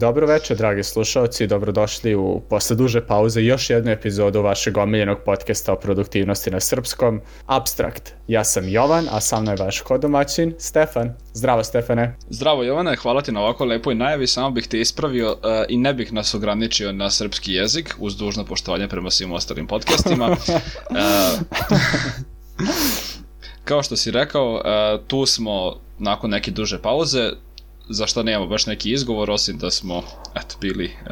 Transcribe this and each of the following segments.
Dobro večer, dragi slušalci, dobrodošli u posle duže pauze još jednu epizodu vašeg omiljenog podcasta o produktivnosti na srpskom, Abstrakt. Ja sam Jovan, a sa mnom je vaš kodomaćin, Stefan. Zdravo, Stefane. Zdravo, Jovane, hvala ti na ovako lepoj najavi, samo bih te ispravio uh, i ne bih nas ograničio na srpski jezik, uz dužno poštovanje prema svim ostalim podcastima. uh, kao što si rekao, uh, tu smo nakon neke duže pauze, za što nemamo baš neki izgovor, osim da smo eto, bili uh,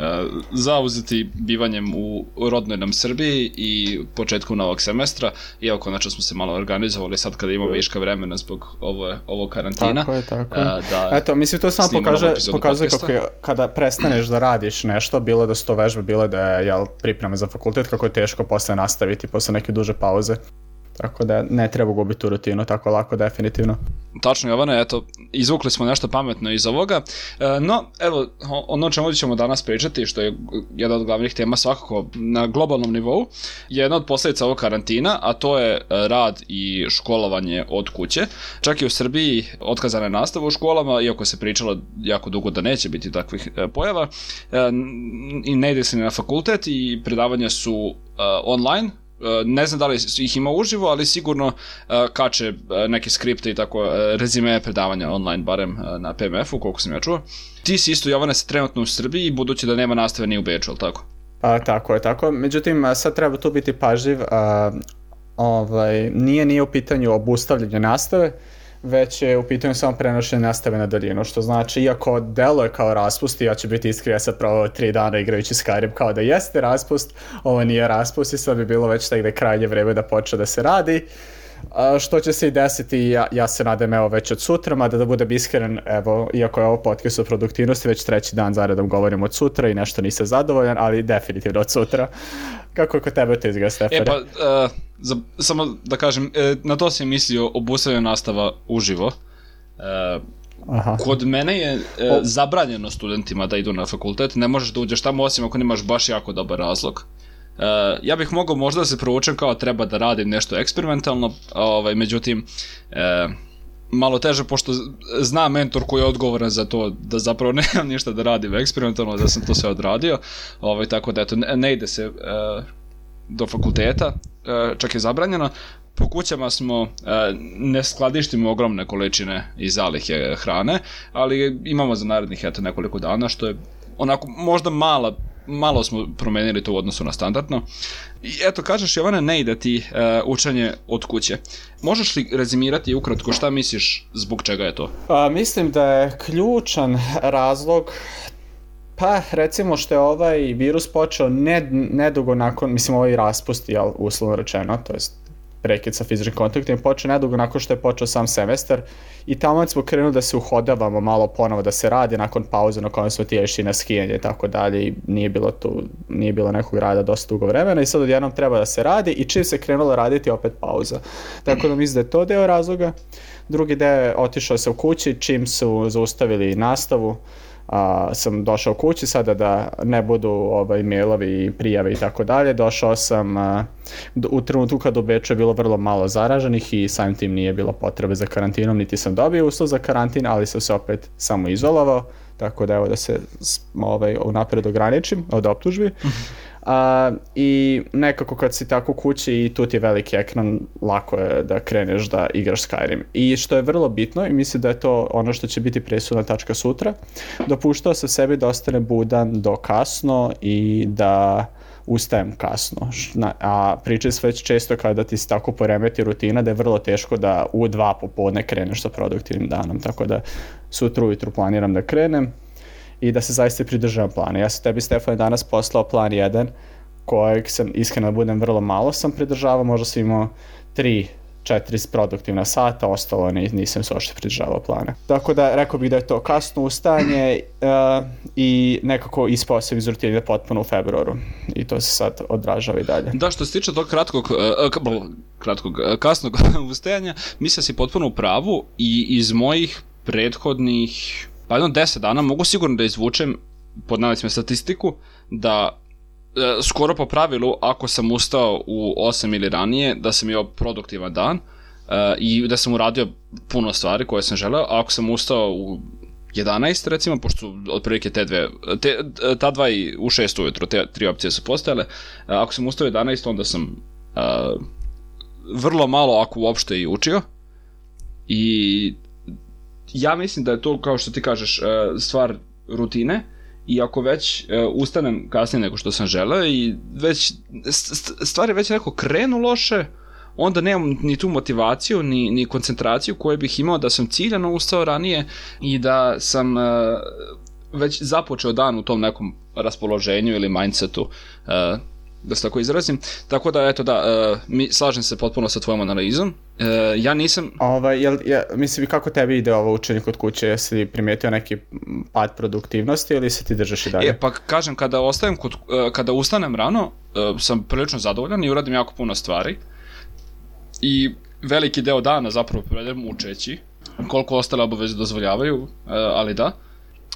zauzeti bivanjem u rodnoj nam Srbiji i početkom novog semestra, i evo konačno smo se malo organizovali sad kada imamo viška vremena zbog ovo, ovo karantina. Tako je, tako je. Uh, da eto, mislim, to samo pokaže, pokazuje kako je, kada prestaneš da radiš nešto, bilo da su to vežbe, bilo da je jel, pripreme za fakultet, kako je teško posle nastaviti posle neke duže pauze. Tako da ne treba gubiti tu rutinu tako lako definitivno. Tačno Jovane, eto, izvukli smo nešto pametno iz ovoga. E, no, evo, ono čemu ćemo danas pričati, što je jedna od glavnih tema svakako na globalnom nivou, je jedna od posledica ovog karantina, a to je rad i školovanje od kuće. Čak i u Srbiji otkazana je nastava u školama, iako se pričalo jako dugo da neće biti takvih e, pojava, e, i ne ide se na fakultet i predavanja su online, ne znam da li ih ima uživo, ali sigurno uh, kače uh, neke skripte i tako rezime predavanja online, barem na PMF-u, koliko sam ja čuo. Ti si isto, Jovane, se trenutno u Srbiji, budući da nema nastave ni u Beču, ali tako? A, tako je, tako. Međutim, sad treba tu biti pažljiv. A, ovaj, nije, nije u pitanju obustavljanje nastave, već je u pitanju samo prenošenje nastave na daljinu, što znači, iako deluje kao raspust, ja ću biti iskren, ja sad pravo tri dana igrajući Skyrim kao da jeste raspust, ovo nije raspust i sad bi bilo već je krajnje vreme da počne da se radi. A, što će se i desiti, ja, ja se nadam evo već od sutra, mada da budem iskren, evo, iako je ovo podcast o produktivnosti, već treći dan zaredom govorim od sutra i nešto nisam zadovoljan, ali definitivno od sutra. Kako je kod tebe to izgleda, Stefane? E pa, uh, za, samo da kažem, e, na to sam mislio obustavljena nastava uživo. Uh, Aha. Kod mene je e, zabranjeno studentima da idu na fakultet, ne možeš da uđeš tamo osim ako nemaš baš jako dobar razlog. E, ja bih mogao možda da se provučem kao treba da radim nešto eksperimentalno, ovaj, međutim, e, malo teže pošto zna mentor koji je odgovoran za to da zapravo nemam ništa da radim eksperimentalno, da sam to sve odradio, ovaj, tako da eto, ne, ne ide se e, do fakulteta, e, čak je zabranjeno, po kućama smo, ne skladištimo ogromne količine i zalihe hrane, ali imamo za narednih eto nekoliko dana, što je onako možda mala malo smo promenili to u odnosu na standardno. I eto, kažeš Jovana, ne ide ti uh, učenje od kuće. Možeš li rezimirati ukratko šta misliš zbog čega je to? Pa, mislim da je ključan razlog Pa, recimo što je ovaj virus počeo ne, nedugo nakon, mislim ovaj raspust, jel, uslovno rečeno, to jest prekid sa fizičkim kontaktima, počeo nedugo nakon što je počeo sam semestar i tamo smo krenuli da se uhodavamo malo ponovo da se radi nakon pauze na kojem smo ti išli na skijanje i tako dalje i nije bilo tu, nije bilo nekog rada dosta dugo vremena i sad odjednom treba da se radi i čim se krenulo raditi opet pauza. Tako da mislim da je to deo razloga. Drugi deo je otišao se u kući čim su zaustavili nastavu a, sam došao kući sada da ne budu ovaj mailovi i prijave i tako dalje. Došao sam a, u trenutku kad u Beču je bilo vrlo malo zaraženih i samim tim nije bilo potrebe za karantinom, niti sam dobio uslov za karantin, ali sam se opet samo izolovao, tako da evo da se ovaj, unapred ograničim od optužbi. A, I nekako kad si tako kući i tu ti je veliki ekran, lako je da kreneš da igraš Skyrim. I što je vrlo bitno i mislim da je to ono što će biti presudna tačka sutra, dopuštao sam sebi da ostane budan do kasno i da ustajem kasno. A pričaj se već često kada ti se tako poremeti rutina da je vrlo teško da u dva popodne kreneš sa produktivnim danom. Tako da sutra ujutru planiram da krenem i da se zaista pridržavam plana. Ja sam tebi, Stefan, danas poslao plan 1, kojeg sam, iskreno da budem, vrlo malo sam pridržavao, možda sam imao 3 četiri produktivna sata, ostalo nisam se ošte pridržavao plana. Tako da rekao bih da je to kasno ustaanje uh, i nekako ispao sam iz rutine potpuno u februaru i to se sad odražava i dalje. Da, što se tiče tog kratkog, uh, kratkog uh, kasnog ustajanja, mislim da si potpuno u pravu i iz mojih prethodnih pa jedno 10 dana mogu sigurno da izvučem pod navicima statistiku da e, skoro po pravilu ako sam ustao u 8 ili ranije da sam imao produktivan dan e, i da sam uradio puno stvari koje sam želeo, a ako sam ustao u 11 recimo, pošto su otprilike te dve, te, ta dva i u 6 ujutro, te tri opcije su postojale. Ako sam ustao 11, onda sam uh, vrlo malo, ako uopšte i učio. I ja mislim da je to, kao što ti kažeš, uh, stvar rutine i ako već uh, ustanem kasnije nego što sam želeo i već stvari već neko krenu loše, onda nemam ni tu motivaciju, ni, ni koncentraciju koju bih imao da sam ciljano ustao ranije i da sam uh, već započeo dan u tom nekom raspoloženju ili mindsetu da se tako izrazim. Tako da, eto da, uh, mi, slažem se potpuno sa tvojom analizom. Uh, ja nisam... Ovaj, jel, ja, mislim, kako tebi ide ovo učenik od kuće? Jesi primetio neki pad produktivnosti ili se ti držaš i dalje? E, pa kažem, kada, ostajem kod, uh, kada ustanem rano, uh, sam prilično zadovoljan i uradim jako puno stvari. I veliki deo dana zapravo provedem učeći, koliko ostale obaveze dozvoljavaju, uh, ali da. Uh,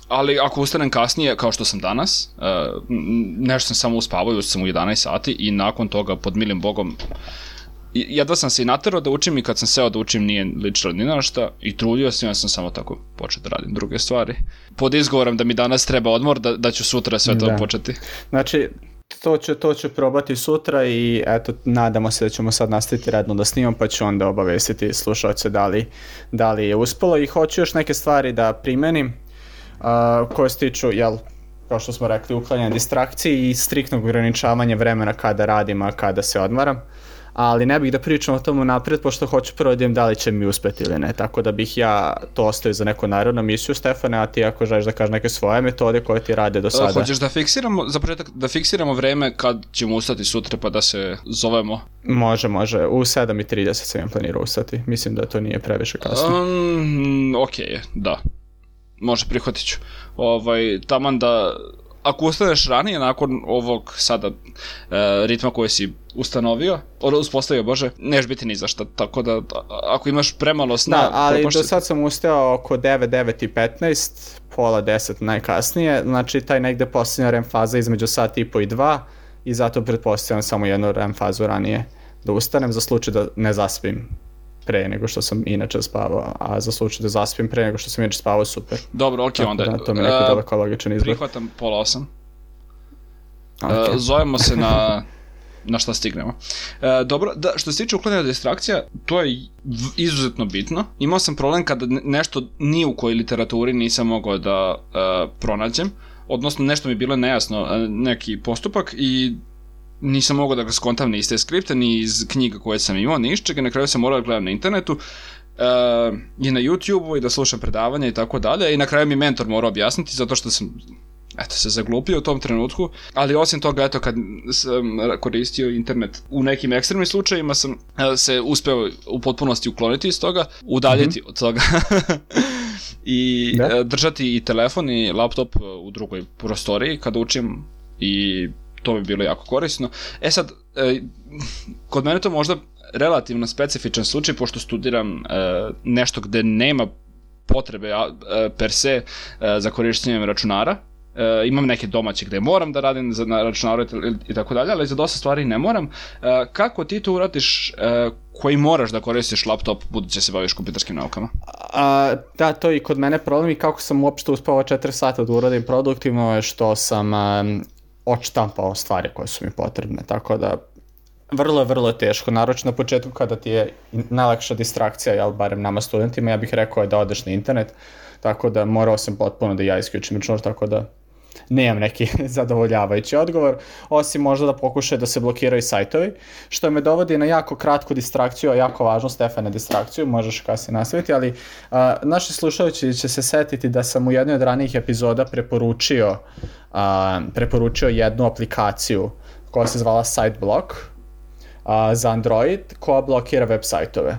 ali ako ustanem kasnije, kao što sam danas, uh, nešto sam samo uspavao, sam u 11 sati i nakon toga, pod milim bogom, jedva sam se i naterao da učim i kad sam seo da učim nije ličilo ni na šta i trudio sam, ja sam samo tako počeo da radim druge stvari. Pod izgovorom da mi danas treba odmor, da, da ću sutra sve to da. početi. Znači, to ću, to ću probati sutra i eto, nadamo se da ćemo sad nastaviti redno da snimam, pa ću onda obavestiti slušalce da li, da li je uspelo i hoću još neke stvari da primenim koje se tiču, jel, kao što smo rekli, uklanjanja distrakcije i striktnog ograničavanja vremena kada radim, a kada se odmaram. Ali ne bih da pričam o tomu napred, pošto hoću prvo da da li će mi uspeti ili ne. Tako da bih ja to ostavio za neku narodnu misiju, Stefane, a ti ako želiš da kažeš neke svoje metode koje ti rade do sada. Hoćeš da fiksiramo, za početak, da fiksiramo vreme kad ćemo ustati sutra pa da se zovemo? Može, može. U 7.30 sam planirao ustati. Mislim da to nije previše kasno. Um, ok, da može prihvatit ću. Ovaj, taman da, ako ustaneš ranije nakon ovog sada e, ritma koji si ustanovio, uspostavio, bože, neš biti ni za šta, tako da ako imaš premalo sna... Da, ali do sad sam ustao oko 9, 9 i 15, pola 10 najkasnije, znači taj negde posljednja REM faza između sat i po i dva i zato pretpostavljam samo jednu REM fazu ranije da ustanem za slučaj da ne zaspim pre nego što sam inače spavao, a za slučaj da zaspim pre nego što sam inače spavao, super. Dobro, ok, onda. Da, to mi je neki uh, daleko logičan izbor. Prihvatam pola osam. Okay. Uh, zovemo se na na šta stignemo. Uh, dobro, da, što se tiče uklanjanja distrakcija, to je izuzetno bitno. Imao sam problem kada nešto ni u kojoj literaturi nisam mogao da uh, pronađem, odnosno nešto mi je bilo nejasno, neki postupak i nisam mogao da ga skontam ni iz te skripte, ni iz knjiga koje sam imao, ni iz čega, na kraju sam morao da gledam na internetu, uh, i na YouTube-u i da slušam predavanja i tako dalje i na kraju mi mentor morao objasniti zato što sam eto se zaglupio u tom trenutku, ali osim toga eto kad sam koristio internet u nekim ekstremnim slučajima sam uh, se uspeo u potpunosti ukloniti iz toga, udaljiti mm -hmm. od toga i da? Uh, držati i telefon i laptop u drugoj prostoriji kada učim i to bi bilo jako korisno. E sad, e, kod mene to možda relativno specifičan slučaj, pošto studiram e, nešto gde nema potrebe e, per se za korišćenjem računara, e, imam neke domaće gde moram da radim za, na računaru i tako dalje, ali za dosta stvari ne moram. E, kako ti to uradiš e, koji moraš da koristiš laptop budući se baviš kompjuterskim naukama? A, da, to je i kod mene problem i kako sam uopšte uspao 4 sata da uradim produktivno je što sam odštampao stvari koje su mi potrebne, tako da vrlo, vrlo teško, naročno na početku kada ti je najlakša distrakcija, jel, barem nama studentima, ja bih rekao je da odeš na internet, tako da morao sam potpuno da ja isključim računar, tako da nemam neki zadovoljavajući odgovor, osim možda da pokušaju da se blokiraju sajtovi, što me dovodi na jako kratku distrakciju, a jako važnu, Stefane, distrakciju, možeš kasnije nastaviti, ali a, naši slušalci će se setiti da sam u jednoj od ranijih epizoda preporučio, a, preporučio jednu aplikaciju koja se zvala SiteBlock a, za Android, koja blokira web sajtove.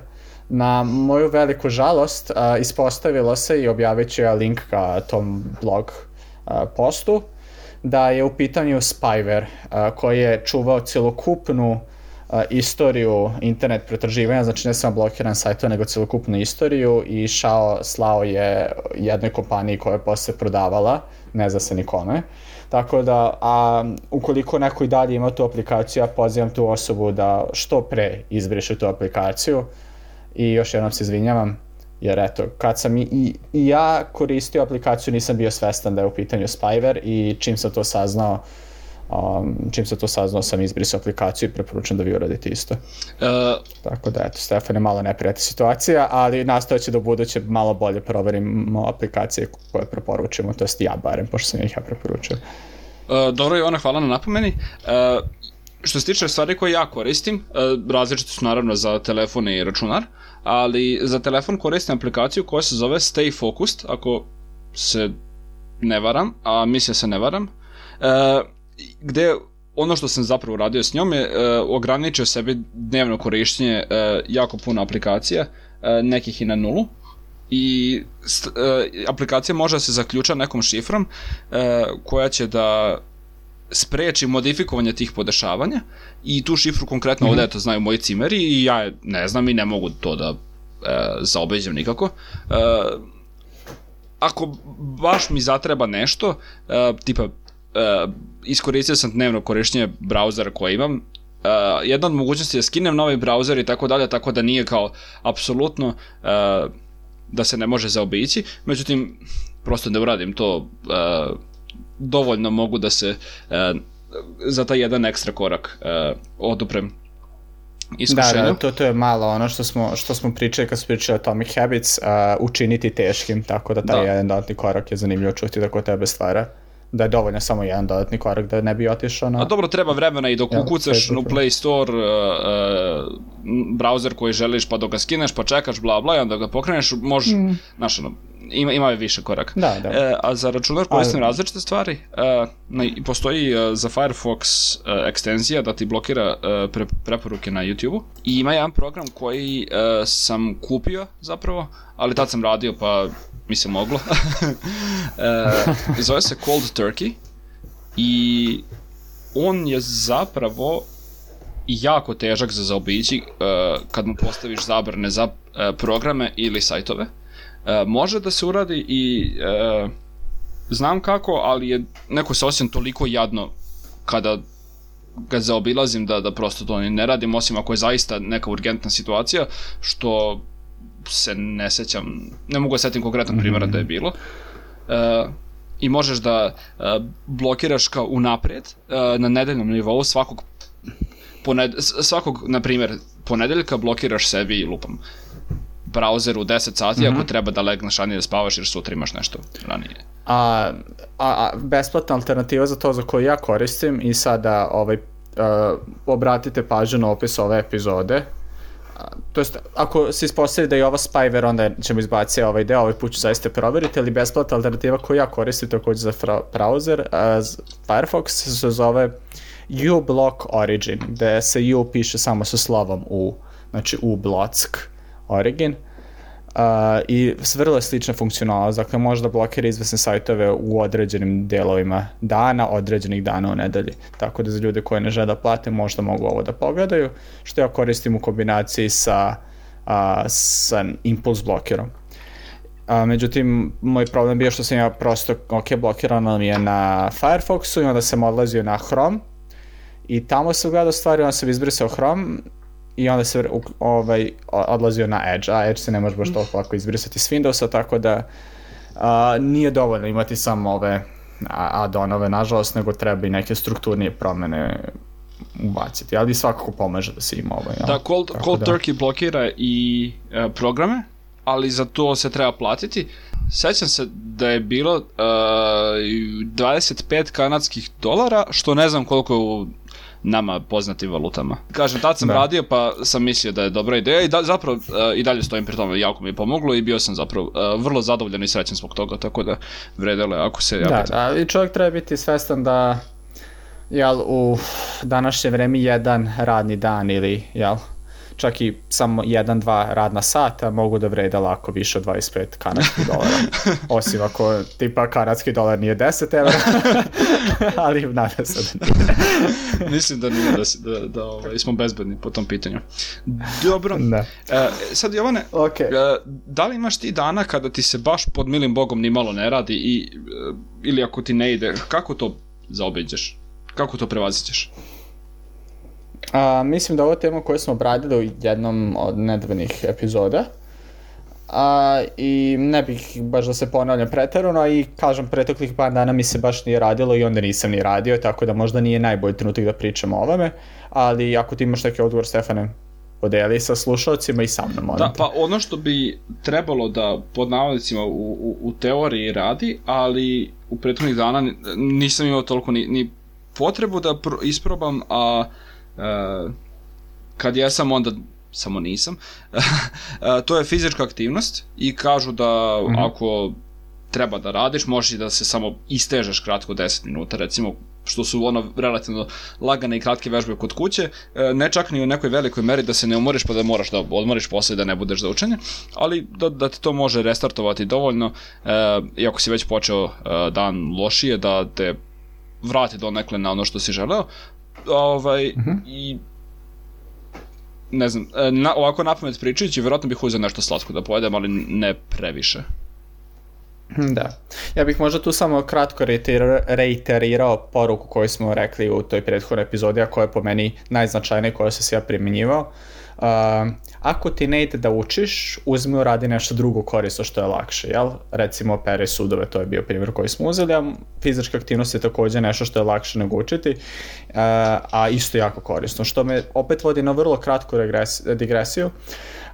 Na moju veliku žalost a, ispostavilo se i objavit ću ja link ka tom blog postu, da je u pitanju spyware koji je čuvao celokupnu istoriju internet pretraživanja, znači ne samo blokiran sajtova, nego celokupnu istoriju i šao, slao je jednoj kompaniji koja je posle prodavala, ne zna se nikome. Tako da, a ukoliko neko i dalje ima tu aplikaciju, ja pozivam tu osobu da što pre izbriše tu aplikaciju i još jednom se izvinjavam, Jer eto, kad sam i, i ja koristio aplikaciju nisam bio svestan da je u pitanju spyware i čim sam to saznao, um, čim sam to saznao sam izbrisao aplikaciju i preporučujem da vi uradite isto. Uh, Tako da eto, Stefan je malo neprijatna situacija, ali nastojeći da u buduće malo bolje proverimo aplikacije koje preporučujemo, to jest ja barem, pošto sam ih ja preporučio. Uh, dobro ona, hvala na napomeni. Uh, što se tiče stvari koje ja koristim, uh, različite su naravno za telefone i računar, ali za telefon koristim aplikaciju koja se zove Stay Focused, ako se ne varam, a mislim se ne varam, uh, gde ono što sam zapravo radio s njom je uh, ograničio sebi dnevno korištenje jako puno aplikacija, nekih i na nulu, i aplikacija može da se zaključa nekom šifrom koja će da spreči modifikovanje tih podešavanja i tu šifru konkretno mm -hmm. ovde eto znaju moji cimeri i ja ne znam i ne mogu to da e, zaobeđem nikako. E, ako baš mi zatreba nešto, e, tipa e, iskoristio sam dnevno korištenje brauzera koje imam, Uh, jedna od mogućnosti je da skinem novi brauzer i tako dalje, tako da nije kao apsolutno uh, da se ne može zaobići, međutim prosto ne uradim to uh, dovoljno mogu da se uh, za taj jedan ekstra korak uh, oduprem iskušenju. Da, da, to, to je malo ono što smo, što smo pričali kad smo pričali Atomic Habits, uh, učiniti teškim, tako da taj da. jedan dodatni korak je zanimljivo čuti da kod tebe stvara da je dovoljno samo jedan dodatni korak da ne bi otišao na... A dobro, treba vremena i dok ja, ukucaš u Play Store uh, uh, browser koji želiš pa dok ga skineš pa čekaš bla bla i onda ga pokreneš, možeš, mm. znaš ono, ima, ima više korak. Da, da. E, a za računar koristim Ali... različite stvari. E, na, postoji uh, za Firefox uh, ekstenzija da ti blokira uh, pre, preporuke na YouTube-u i ima jedan program koji uh, sam kupio zapravo, ali tad sam radio pa mi se moglo. uh, zove se Cold Turkey i on je zapravo jako težak za zaobići uh, kad mu postaviš zabrane za uh, programe ili sajtove. E, može da se uradi i e, znam kako, ali je neko se osjećam toliko jadno kada ga zaobilazim da, da prosto to ne radim, osim ako je zaista neka urgentna situacija, što se ne sećam, ne mogu da setim konkretan primjera mm -hmm. da je bilo. E, I možeš da e, blokiraš kao unaprijed e, na nedeljnom nivou svakog poned, svakog, na primjer, ponedeljka blokiraš sebi i lupam brauzeru u 10 sati mm -hmm. ako mhm. treba da legneš ranije da spavaš jer sutra imaš nešto ranije. A, a, a besplatna alternativa za to za koju ja koristim i sada ovaj, uh, obratite pažnju na opis ove epizode, to jest, ako se ispostavi da je ovo spyware, onda ćemo izbaciti ovaj deo, ovaj put ću zaista proveriti, ali besplatna alternativa koju ja koristim takođe za browser, uh, Firefox se zove uBlock Origin, gde se U piše samo sa slovom U, znači U Block Origin. Uh, I vrlo je slična funkcionalnost, dakle može da blokira izvesne sajtove u određenim delovima dana, određenih dana u nedelji. Tako da za ljude koje ne žele da plate možda mogu ovo da pogledaju, što ja koristim u kombinaciji sa, uh, sa impuls blokirom. A, međutim, moj problem bio što sam ja prosto, ok, blokirano mi je na Firefoxu i onda sam odlazio na Chrome i tamo sam gledao stvari, onda sam izbrisao Chrome i onda se ovaj, odlazio na Edge, a Edge se ne može baš mm. toliko lako izbrisati s Windowsa, tako da a, nije dovoljno imati samo ove add-onove, nažalost, nego treba i neke strukturnije promene ubaciti, ali svakako pomaže da se ima ovaj. Ja. Da, Cold, Cold da. Turkey blokira i e, programe, ali za to se treba platiti. Sećam se da je bilo uh, 25 kanadskih dolara, što ne znam koliko je u nama poznatim valutama. Kažem, tad sam da. radio pa sam mislio da je dobra ideja i da, zapravo uh, i dalje stojim pri tome, jako mi je pomoglo i bio sam zapravo uh, vrlo zadovoljan i srećan zbog toga, tako da vredelo je ako se. Da, da, i čovjek treba biti svestan da jel, u današnje vreme jedan radni dan ili jel, čak i samo jedan, dva radna sata mogu da vrede lako više od 25 kanadskih dolara. Osim ako tipa kanadski dolar nije 10 evra, ali nada se da nije. Mislim da nije da, da, da ovaj, smo bezbedni po tom pitanju. Dobro. Da. E, sad Jovane, okay. e, da li imaš ti dana kada ti se baš pod milim bogom ni malo ne radi i, e, ili ako ti ne ide, kako to zaobiđeš? Kako to prevazićeš? A, mislim da ovo tema koju smo obradili u jednom od nedavnih epizoda. a, i ne bih baš da se ponavljam pretarano, i kažem, pretoklih par dana mi se baš nije radilo i onda nisam ni radio, tako da možda nije najbolji trenutak da pričam o ovome, ali ako ti imaš neki odgovor, Stefane, podeli sa slušalcima i sa mnom. Da, pa ono što bi trebalo da pod navodnicima u, u, u teoriji radi, ali u prethodnih dana nisam imao toliko ni, ni potrebu da isprobam, a, a kad jesam onda samo nisam, to je fizička aktivnost i kažu da mm -hmm. ako treba da radiš, možeš i da se samo istežeš kratko 10 minuta, recimo što su ono relativno lagane i kratke vežbe kod kuće, e, ne čak ni u nekoj velikoj meri da se ne umoriš pa da moraš da odmoriš posle da ne budeš za učenje, ali da, da te to može restartovati dovoljno, e, iako si već počeo e, dan lošije, da te vrati do nekle na ono što si želeo, ovaj, mm -hmm. i ne znam, na, ovako napamet pričajući, verovatno bih uzeo nešto slatko da pojedem, ali ne previše. Da. Ja bih možda tu samo kratko reiterirao poruku koju smo rekli u toj prethodnoj epizodi, a koja je po meni najznačajnija koja se se ja primjenjivao. Uh, ako ti ne ide da učiš, uzmi uradi nešto drugo korisno što je lakše, jel? Recimo pere sudove, to je bio primjer koji smo uzeli, a fizička aktivnost je takođe nešto što je lakše nego učiti, uh, a isto jako korisno, što me opet vodi na vrlo kratku digresiju,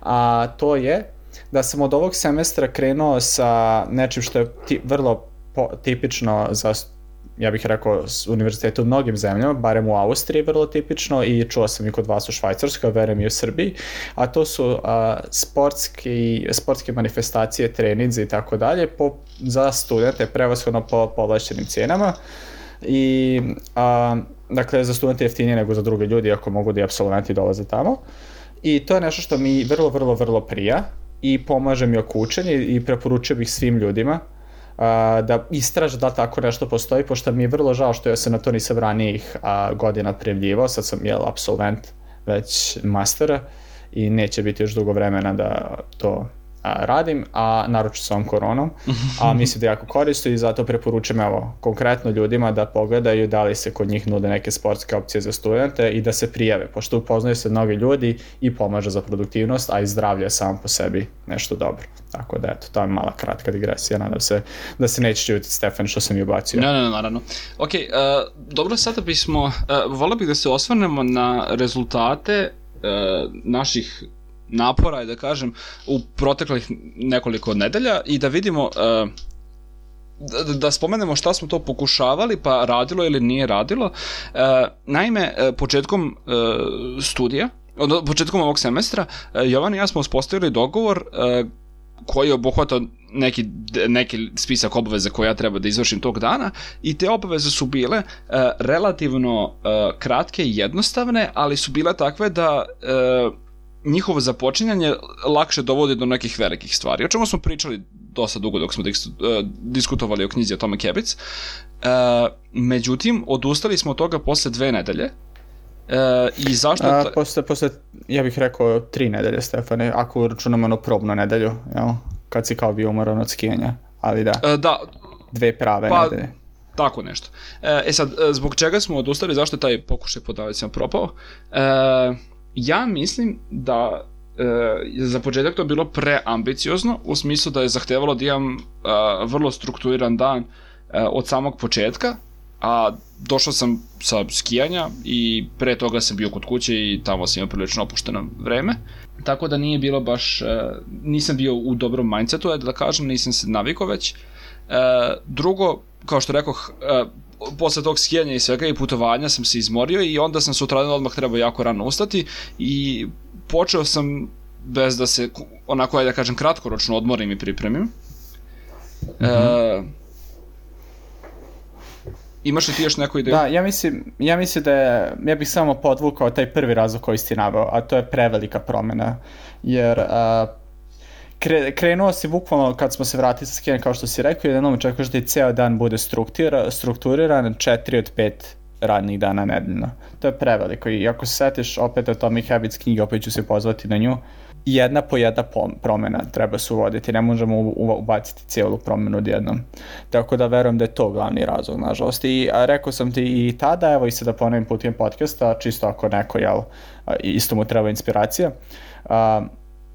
a to je da sam od ovog semestra krenuo sa nečim što je ti, vrlo po, tipično za ja bih rekao univerzitete u mnogim zemljama, barem u Austriji vrlo tipično i čuo sam i kod vas u Švajcarskoj, verujem i u Srbiji, a to su a, sportski, sportske manifestacije, treninzi i tako dalje po, za studente, prevashodno po povlašćenim cijenama i a, dakle za studente jeftinije nego za druge ljudi ako mogu da i absolventi dolaze tamo. I to je nešto što mi vrlo, vrlo, vrlo prija i pomaže mi oko učenja i preporučio bih svim ljudima a, da istraže da tako nešto postoji, pošto mi je vrlo žao što ja se na to nisam ranijih a, godina prijavljivao, sad sam jel absolvent već mastera i neće biti još dugo vremena da to radim, a naroče sa ovom koronom, a mislim da jako koristo i zato preporučujem evo, konkretno ljudima da pogledaju da li se kod njih nude neke sportske opcije za studente i da se prijave, pošto upoznaju se mnogi ljudi i pomaže za produktivnost, a i zdravlje je sam po sebi nešto dobro. Tako da eto, to je mala kratka digresija, nadam se da se neće čuti Stefan što sam i ubacio. Ne, ne, ne, naravno. Ok, uh, dobro, sada bismo, uh, volio bih da se osvrnemo na rezultate uh, naših napora, da kažem, u proteklih nekoliko nedelja i da vidimo uh, da, da spomenemo šta smo to pokušavali, pa radilo ili nije radilo. Uh, naime, uh, početkom studija, od početkom ovog semestra, Jovan i ja smo uspostavili dogovor koji obuhvata neki, neki spisak obaveza koje ja treba da izvršim tog dana i te obaveze su bile uh, relativno uh, kratke i jednostavne, ali su bile takve da uh, njihovo započinjanje lakše dovodi do nekih velikih stvari. O čemu smo pričali dosta dugo dok smo uh, diskutovali o knjizi o tome Kebic. Uh, međutim, odustali smo od toga posle dve nedelje. Uh, I zašto... A, posle, posle, ja bih rekao, tri nedelje, Stefane, ako računamo ono probnu nedelju, jel? kad si kao bio umoran od skijanja, ali da. Uh, da. Dve prave pa, nedelje. Tako nešto. E sad, zbog čega smo odustali, zašto je taj pokušaj pod propao? E, ja mislim da e, za početak to bilo preambiciozno, u smislu da je zahtevalo da imam e, vrlo strukturiran dan e, od samog početka, a došao sam sa skijanja i pre toga sam bio kod kuće i tamo sam imao prilično opušteno vreme. Tako da nije bilo baš, e, nisam bio u dobrom mindsetu, da kažem, nisam se navikao već. Drugo, kao što rekoh, posle tog skijanja i svega i putovanja sam se izmorio i onda sam sutradan odmah trebao jako rano ustati i počeo sam bez da se onako ajde da kažem kratkoročno odmorim i pripremim. Mm -hmm. e, Imaš li ti još neku ideju? Da, ja mislim, ja mislim da je, ja bih samo podvukao taj prvi razlog koji si naveo, a to je prevelika promena, jer a, kre, krenuo si bukvalno kad smo se vratili sa skijanja kao što si rekao, jednom očekuješ da i ceo dan bude strukturiran, strukturiran 4 od 5 radnih dana nedeljno. To je preveliko i ako se setiš opet Atomic Habits knjige, opet ću se pozvati na nju, jedna po jedna promena treba se uvoditi, ne možemo ubaciti cijelu promenu odjednom. Tako da verujem da je to glavni razlog, nažalost. I a, rekao sam ti i tada, evo i sada ponovim putem podcasta, čisto ako neko, jel, isto mu treba inspiracija. A,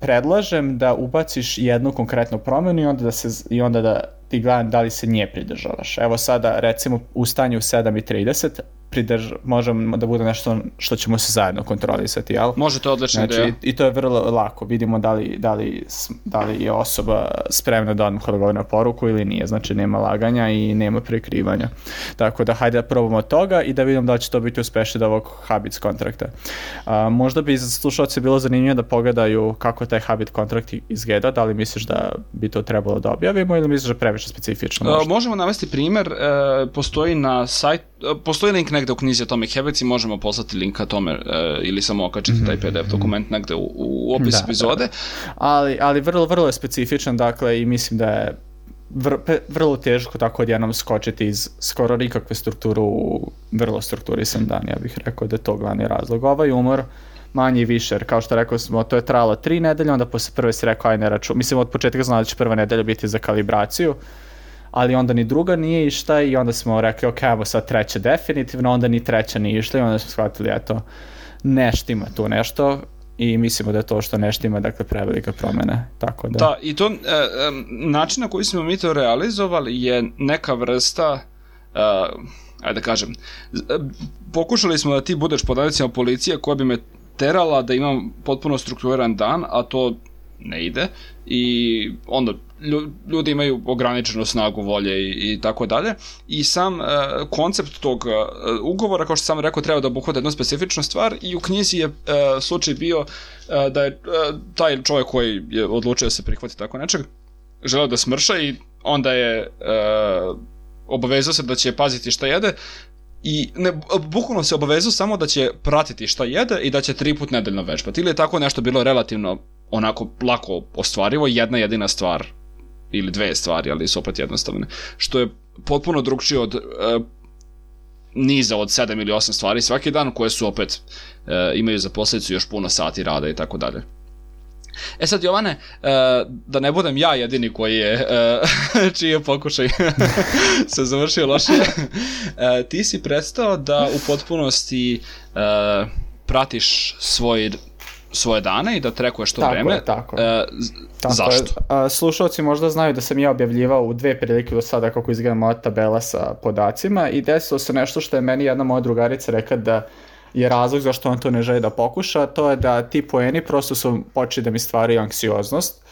predlažem da ubaciš jednu konkretnu promenu i onda da, se, i onda da ti gledam da li se nje pridržavaš. Evo sada recimo u stanju 7.30 pridrž, možemo da bude nešto što ćemo se zajedno kontrolisati, jel? Može, to odlična znači, ideja. I to je vrlo lako, vidimo da li, da li, da li je osoba spremna da odmah odgovori na poruku ili nije, znači nema laganja i nema prekrivanja. Tako da hajde da probamo toga i da vidimo da li će to biti uspešno od ovog Habits kontrakta. A, možda bi za slušalce bilo zanimljivo da pogledaju kako taj Habit kontrakt izgleda, da li misliš da bi to trebalo da objavimo ili misliš da previše specifično? Možda? A, možemo navesti primer, e, postoji na sajt, e, postoji link negde u knjizi Atomic Habits i možemo poslati link ka tome e, ili samo okačiti mm -hmm. taj PDF dokument negde u, u opis da, epizode. Da, da. Ali, ali vrlo, vrlo je specifičan, dakle, i mislim da je vr, vrlo teško tako odjednom skočiti iz skoro nikakve strukture u vrlo strukturisan dan, ja bih rekao da je to glavni razlog. Ovaj umor manje i više, jer kao što rekao smo, to je trajalo tri nedelje, onda posle prve si rekao, aj ne račun, mislim od početka znao da će prva nedelja biti za kalibraciju, ali onda ni druga nije išta i onda smo rekli, ok, evo sad treća definitivno, onda ni treća nije išla i onda smo shvatili, eto, nešto ima tu nešto i mislimo da je to što nešto ima, dakle, prevelika promene. Tako da... da, i to, e, e, način na koji smo mi to realizovali je neka vrsta, e, ajde da kažem, pokušali smo da ti budeš podavicima policije koja bi me terala da imam potpuno strukturiran dan, a to ne ide i onda ljudi imaju ograničenu snagu volje i, i tako dalje i sam uh, koncept tog uh, ugovora kao što sam rekao treba da obuhvata jednu specifičnu stvar i u knjizi je uh, slučaj bio uh, da je uh, taj čovjek koji je odlučio da se prihvati tako nečeg želeo da smrša i onda je uh, obavezao se da će paziti šta jede i ne, bukvalno se obavezao samo da će pratiti šta jede i da će tri put nedeljno vežbati. Ili je tako nešto bilo relativno onako lako ostvarivo, jedna jedina stvar ili dve stvari, ali su opet jednostavne. Što je potpuno drugčije od uh, niza od 7 ili 8 stvari svaki dan koje su opet uh, imaju za posljedicu još puno sati rada i tako dalje. E sad Jovane, uh, da ne budem ja jedini koji je, čiji je pokušaj se završio loše, ti si prestao da u potpunosti pratiš svoj svoje dane i da trekuješ to tako vreme. Je, tako je. tako zašto? Je. Slušalci možda znaju da sam ja objavljivao u dve prilike do sada kako izgleda moja tabela sa podacima i desilo se nešto što je meni jedna moja drugarica rekla da je razlog zašto on to ne želi da pokuša, to je da ti poeni prosto su počeli da mi stvaraju anksioznost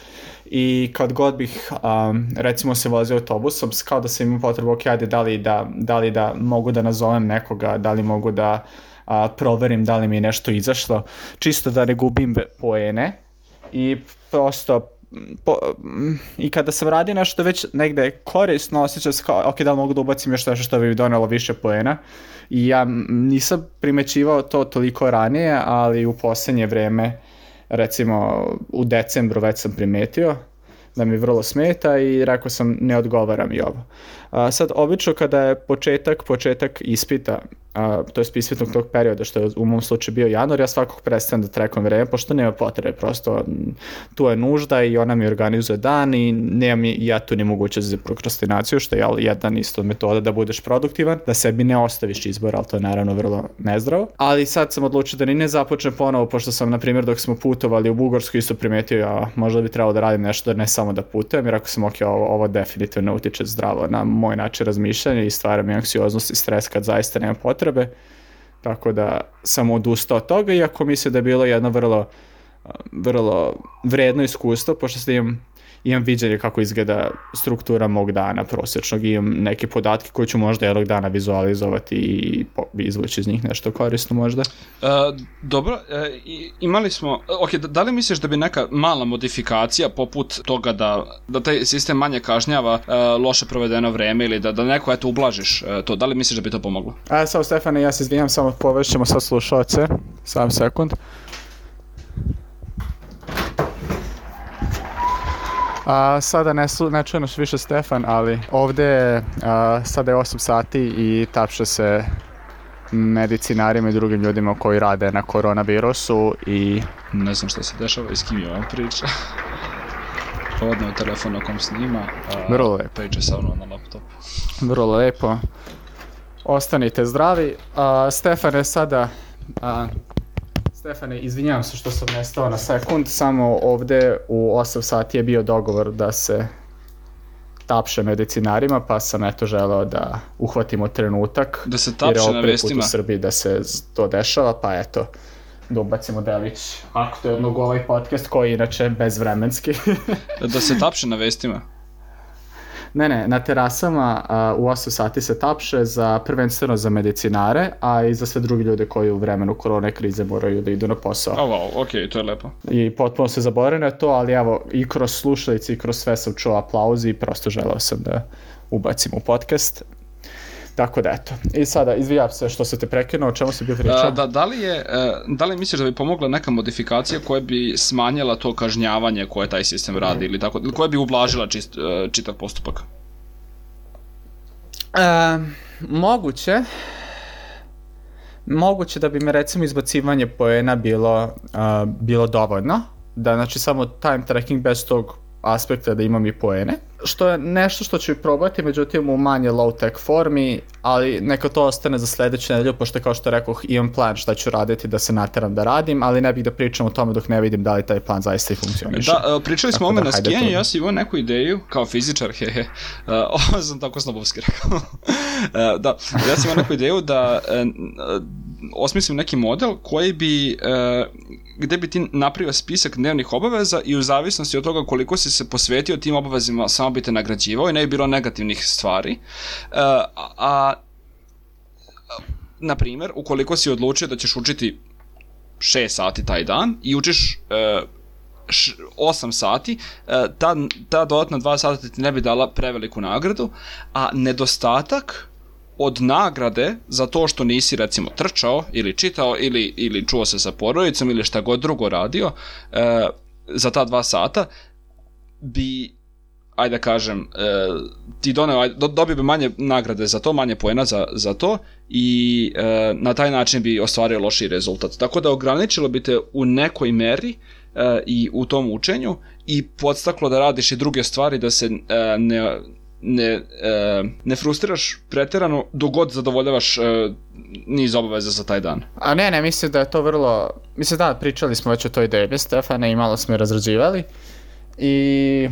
i kad god bih um, recimo se vozio autobusom, kao da sam imao potrebu, ok, ajde, da li da, da li da mogu da nazovem nekoga, da li mogu da a, proverim da li mi je nešto izašlo, čisto da ne gubim poene. I prosto po, i kada sam radio nešto već negde korisno, osjećam se kao, ok, da li mogu da ubacim još nešto što bi donelo više poena? I ja nisam primećivao to toliko ranije, ali u poslednje vreme, recimo u decembru već sam primetio da mi vrlo smeta i rekao sam ne odgovaram i ovo. A, sad, obično kada je početak, početak ispita, a, to je ispitnog tog perioda, što je u mom slučaju bio januar, ja svakog prestajem da trekam vreme, pošto nema potrebe, prosto tu je nužda i ona mi organizuje dan i nema mi ja tu ni mogućnost za prokrastinaciju, što je jedan isto od metoda da budeš produktivan, da sebi ne ostaviš izbor, ali to je naravno vrlo nezdravo. Ali sad sam odlučio da ni ne započnem ponovo, pošto sam, na primjer, dok smo putovali u Bugorsku isto primetio, ja možda bi trebalo da radim nešto, da ne samo da putujem, jer ako sam ok, ovo, ovo definitivno utiče zdravo na moj način razmišljanja i stvara mi anksioznost i stres kad zaista nema potrebe. Tako da sam odustao od toga, iako mislim da je bilo jedno vrlo, vrlo vredno iskustvo, pošto ste imam imam viđenje kako izgleda struktura mog dana prosječnog, imam neke podatke koje ću možda jednog dana vizualizovati i izvući iz njih nešto korisno možda. Uh, dobro, uh, imali smo, ok, da, da li misliš da bi neka mala modifikacija poput toga da, da taj sistem manje kažnjava uh, loše provedeno vreme ili da, da neko eto ublažiš uh, to, da li misliš da bi to pomoglo? A, samo Stefane, ja se izvinjam, samo povešćemo sa slušalce, sam sekund. A, sada ne, slu, ne čujemo više Stefan, ali ovde a, sada je 8 sati i tapše se medicinarima i drugim ljudima koji rade na koronavirusu i... Ne znam šta se dešava i s kim je on priča. Je telefon na kom snima, a Vrlo lepo. priča sa ono na laptopu. Vrlo lepo. Ostanite zdravi. A, Stefan je sada... A, Stefane, izvinjavam se što sam nestao na sekund, samo ovde u 8 sati je bio dogovor da se tapše medicinarima, pa sam eto želeo da uhvatimo trenutak. Da se tapše na vestima? u Srbiji da se to dešava, pa eto, da ubacimo delić aktuelnog ovaj podcast koji je inače bezvremenski. da se tapše na vestima? Ne, ne, na terasama a, u 8 sati se tapše za prvenstveno za medicinare, a i za sve drugi ljude koji u vremenu korone krize moraju da idu na posao. Oh, wow, ok, to je lepo. I potpuno se zaboravim na to, ali evo, i kroz slušalice i kroz sve sam čuo aplauzi i prosto želeo sam da ubacim u podcast. Tako da eto. I sada, izvijam se što se te prekinuo, o čemu si bio pričao? Da, da, li je, e, da li misliš da bi pomogla neka modifikacija koja bi smanjila to kažnjavanje koje taj sistem radi ili tako, ili koja bi ublažila čist, e, čitav postupak? E, moguće. Moguće da bi me recimo izbacivanje poena bilo, uh, bilo dovoljno. Da znači samo time tracking bez tog aspekta da imam i poene. Što je nešto što ću probati, međutim u manje low-tech formi, ali neka to ostane za sledeću nedelju, pošto kao što rekoh imam plan šta ću raditi da se nateram da radim, ali ne bih da pričam o tome dok ne vidim da li taj plan zaista i funkcioniše. Da, uh, pričali smo ome da, na skijanju, ja sam imao neku ideju, kao fizičar, hehe, uh, ovo sam tako snobovski rekao. uh, da, ja sam imao neku ideju da uh, osmislim neki model koji bi uh, gde bi ti napravio spisak dnevnih obaveza i u zavisnosti od toga koliko si se posvetio tim obavezima samo bi te nagrađivao i ne bi bilo negativnih stvari. Uh, a, na primjer, ukoliko si odlučio da ćeš učiti 6 sati taj dan i učiš uh, 8 sati, uh, ta, ta dodatna 2 sata ti ne bi dala preveliku nagradu, a nedostatak od nagrade za to što nisi recimo trčao ili čitao ili, ili čuo se sa porodicom ili šta god drugo radio e, za ta dva sata bi ajde da kažem e, ti doneo, do, dobio bi manje nagrade za to, manje poena za, za to i e, na taj način bi ostvario loši rezultat. Tako da ograničilo bi te u nekoj meri e, i u tom učenju i podstaklo da radiš i druge stvari da se e, ne ne, e, ne frustriraš preterano dok god zadovoljavaš e, niz obaveza za taj dan. A ne, ne, mislim da je to vrlo... Mislim da, pričali smo već o toj ideji Stefane i malo smo je razrađivali. I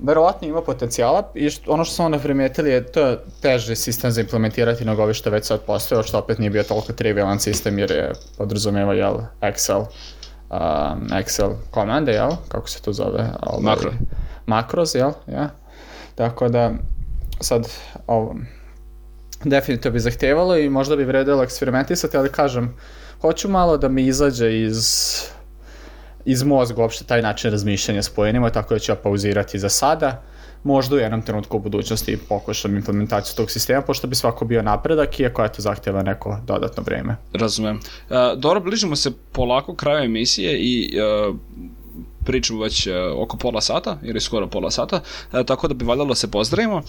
verovatno ima potencijala i što, ono što smo onda primetili je to je teži sistem za implementirati nego ovi što već sad postoje, što opet nije bio toliko trivialan sistem jer je podrazumeva jel, Excel um, Excel komande, jel? Kako se to zove? Makro. Makros, jel? Ja. Tako da, sad, ovo, definitivno bi zahtevalo i možda bi vredilo eksperimentisati, ali kažem, hoću malo da mi izađe iz iz mozga uopšte taj način razmišljanja s pojenima, tako da ću ja pauzirati za sada. Možda u jednom trenutku u budućnosti pokušam implementaciju tog sistema, pošto bi svako bio napredak, iako to zahtjeva neko dodatno vreme. Razumem. Uh, dobro, bližimo se polako kraju emisije i uh, pričamo već uh, oko pola sata, ili skoro pola sata, uh, tako da bi valjalo da se pozdravimo. Uh,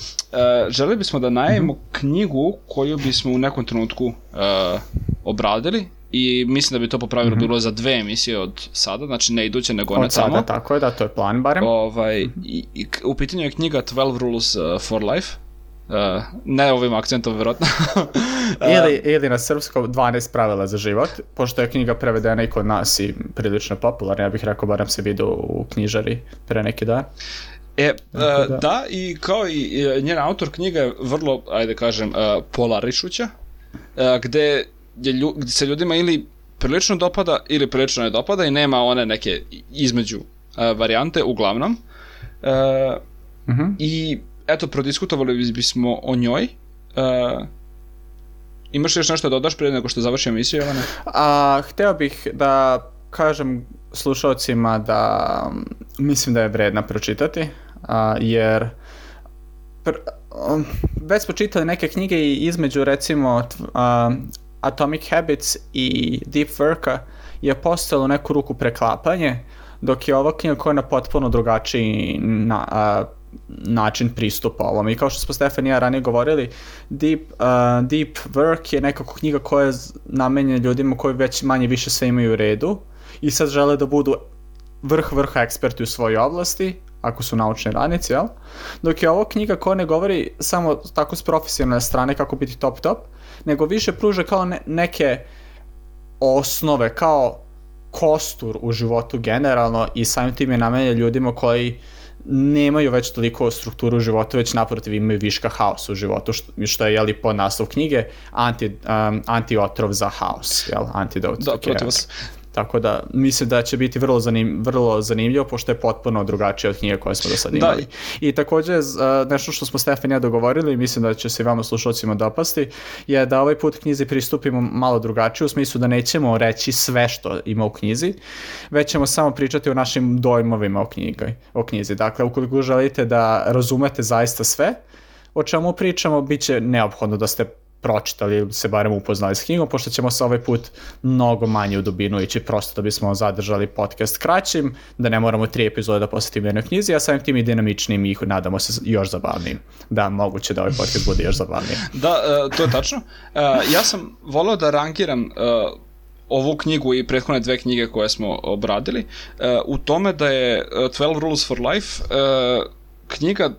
želi bismo da najemo mm -hmm. knjigu koju bismo u nekom trenutku obradili i mislim da bi to po pravilu mm -hmm. bilo za dve emisije od sada, znači ne iduće nego. Od sada, tako je, da, to je plan barem. Ovaj, i, i, u pitanju je knjiga 12 Rules for Life, Uh, ne ovim akcentom, vjerojatno. ili, ili na srpskom 12 pravila za život, pošto je knjiga prevedena i kod nas i prilično popularna, ja bih rekao, barem se vidio u knjižari pre neki dan. E, uh, da. da, i kao i njen autor knjiga je vrlo, ajde kažem, uh, polarišuća, uh, gde, je lju, gde se ljudima ili prilično dopada ili prilično ne dopada i nema one neke između uh, varijante, uglavnom. Uh, uh mhm. -huh. I eto, prodiskutovali bismo o njoj. Uh, imaš još nešto da dodaš prije nego što završim emisiju, Jelena? A, hteo bih da kažem slušalcima da mislim da je vredna pročitati, a, jer pr, um, već smo čitali neke knjige i između recimo a, Atomic Habits i Deep Worka je postalo neku ruku preklapanje, dok je ova knjiga koja je na potpuno drugačiji na, a, način pristupa ovom. I kao što smo Stefan i ja ranije govorili, Deep, uh, Deep Work je nekako knjiga koja je namenjena ljudima koji već manje više sve imaju u redu i sad žele da budu vrh vrha eksperti u svojoj oblasti, ako su naučni radnici, jel? Dok je ovo knjiga koja ne govori samo tako s profesionalne strane kako biti top top, nego više pruža kao ne, neke osnove, kao kostur u životu generalno i samim tim je namenjen ljudima koji nemaju već toliko strukturu u životu, već naprotiv imaju viška haosa u životu, što, što je jeli po naslov knjige anti, um, antiotrov za haos, jel, antidote da, protiv Tako da mislim da će biti vrlo, zanim, vrlo zanimljivo pošto je potpuno drugačije od knjige koje smo do sad da. imali. Da. I takođe nešto što smo Stefan ja dogovorili, mislim da će se vama slušalcima dopasti, je da ovaj put knjizi pristupimo malo drugačije u smislu da nećemo reći sve što ima u knjizi, već ćemo samo pričati o našim dojmovima o, knjigoj, o knjizi. Dakle, ukoliko želite da razumete zaista sve, o čemu pričamo, bit će neophodno da ste pročitali ili se barem upoznali s knjigom, pošto ćemo se ovaj put mnogo manje u dubinu ići prosto da bismo zadržali podcast kraćim, da ne moramo tri epizode da posjetimo jednoj knjizi, a samim tim i dinamičnim i nadamo se još zabavnijim. Da, moguće da ovaj podcast bude još zabavniji. da, uh, to je tačno. Uh, ja sam volao da rangiram uh, ovu knjigu i prethodne dve knjige koje smo obradili u tome da je 12 Rules for Life knjiga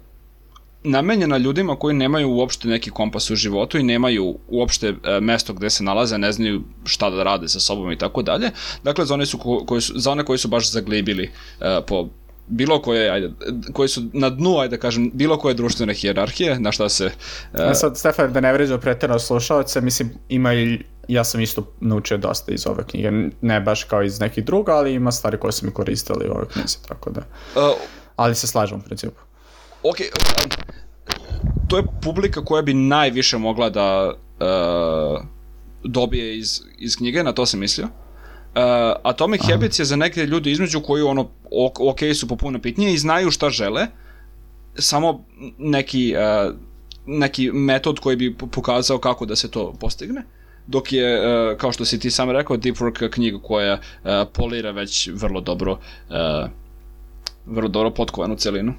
namenjena ljudima koji nemaju uopšte neki kompas u životu i nemaju uopšte e, mesto gde se nalaze, ne znaju šta da rade sa sobom i tako dalje. Dakle, za one, su, ko, koji su, za one koji su baš zaglibili e, po bilo koje, ajde, koji su na dnu, ajde da kažem, bilo koje društvene hijerarhije, na šta se... Uh... Sad, Stefan, da ne vređo pretjerano slušalce, mislim, ima i, ja sam isto naučio dosta iz ove knjige, ne baš kao iz nekih druga, ali ima stvari koje su mi koristili u ovoj knjizi, tako da... Uh, ali se slažem u principu ok, to je publika koja bi najviše mogla da uh, dobije iz, iz knjige, na to sam mislio. Uh, Atomic Aha. Habits je za neke ljudi između koji ono, ok su popuno pitnije i znaju šta žele, samo neki, uh, neki metod koji bi pokazao kako da se to postigne dok je, uh, kao što si ti sam rekao, Deep Work knjiga koja uh, polira već vrlo dobro uh, vrlo dobro potkovanu celinu.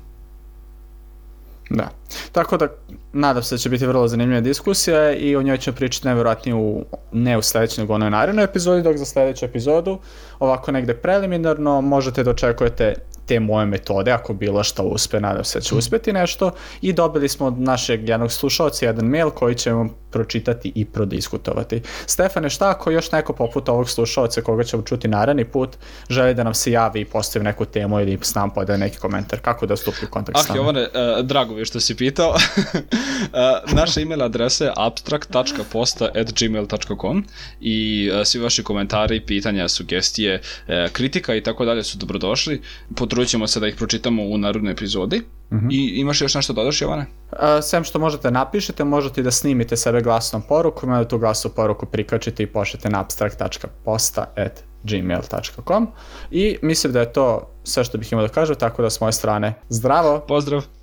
Da. Tako da, nadam se da će biti vrlo zanimljiva diskusija i o njoj ćemo pričati najvjerojatnije u, ne u sledećoj, nego onoj narednoj epizodi, dok za sledeću epizodu, ovako negde preliminarno, možete da očekujete te moje metode, ako bilo što uspe, nadam se da će uspeti nešto i dobili smo od našeg jednog slušalca jedan mail koji ćemo pročitati i prodiskutovati. Stefane, šta ako još neko poput ovog slušalca koga ćemo čuti naredni put želi da nam se javi i postavi neku temu ili s nam pode neki komentar, kako da stupi u kontakt ah, s nama? Ah, Jovane, uh, drago mi je što si pitao. uh, naša email adresa je abstract.posta.gmail.com i uh, svi vaši komentari, pitanja, sugestije, uh, kritika i tako dalje su dobrodošli. Potrudit ćemo se da ih pročitamo u narodnoj epizodi. -huh. I imaš još nešto dodaš, Jovane? Uh, sem što možete napišete, možete da snimite sebe glasnom porukom, da tu glasnu poruku prikačite i pošljete na abstract.posta.gmail.com i mislim da je to sve što bih imao da kažem, tako da s moje strane zdravo! Pozdrav!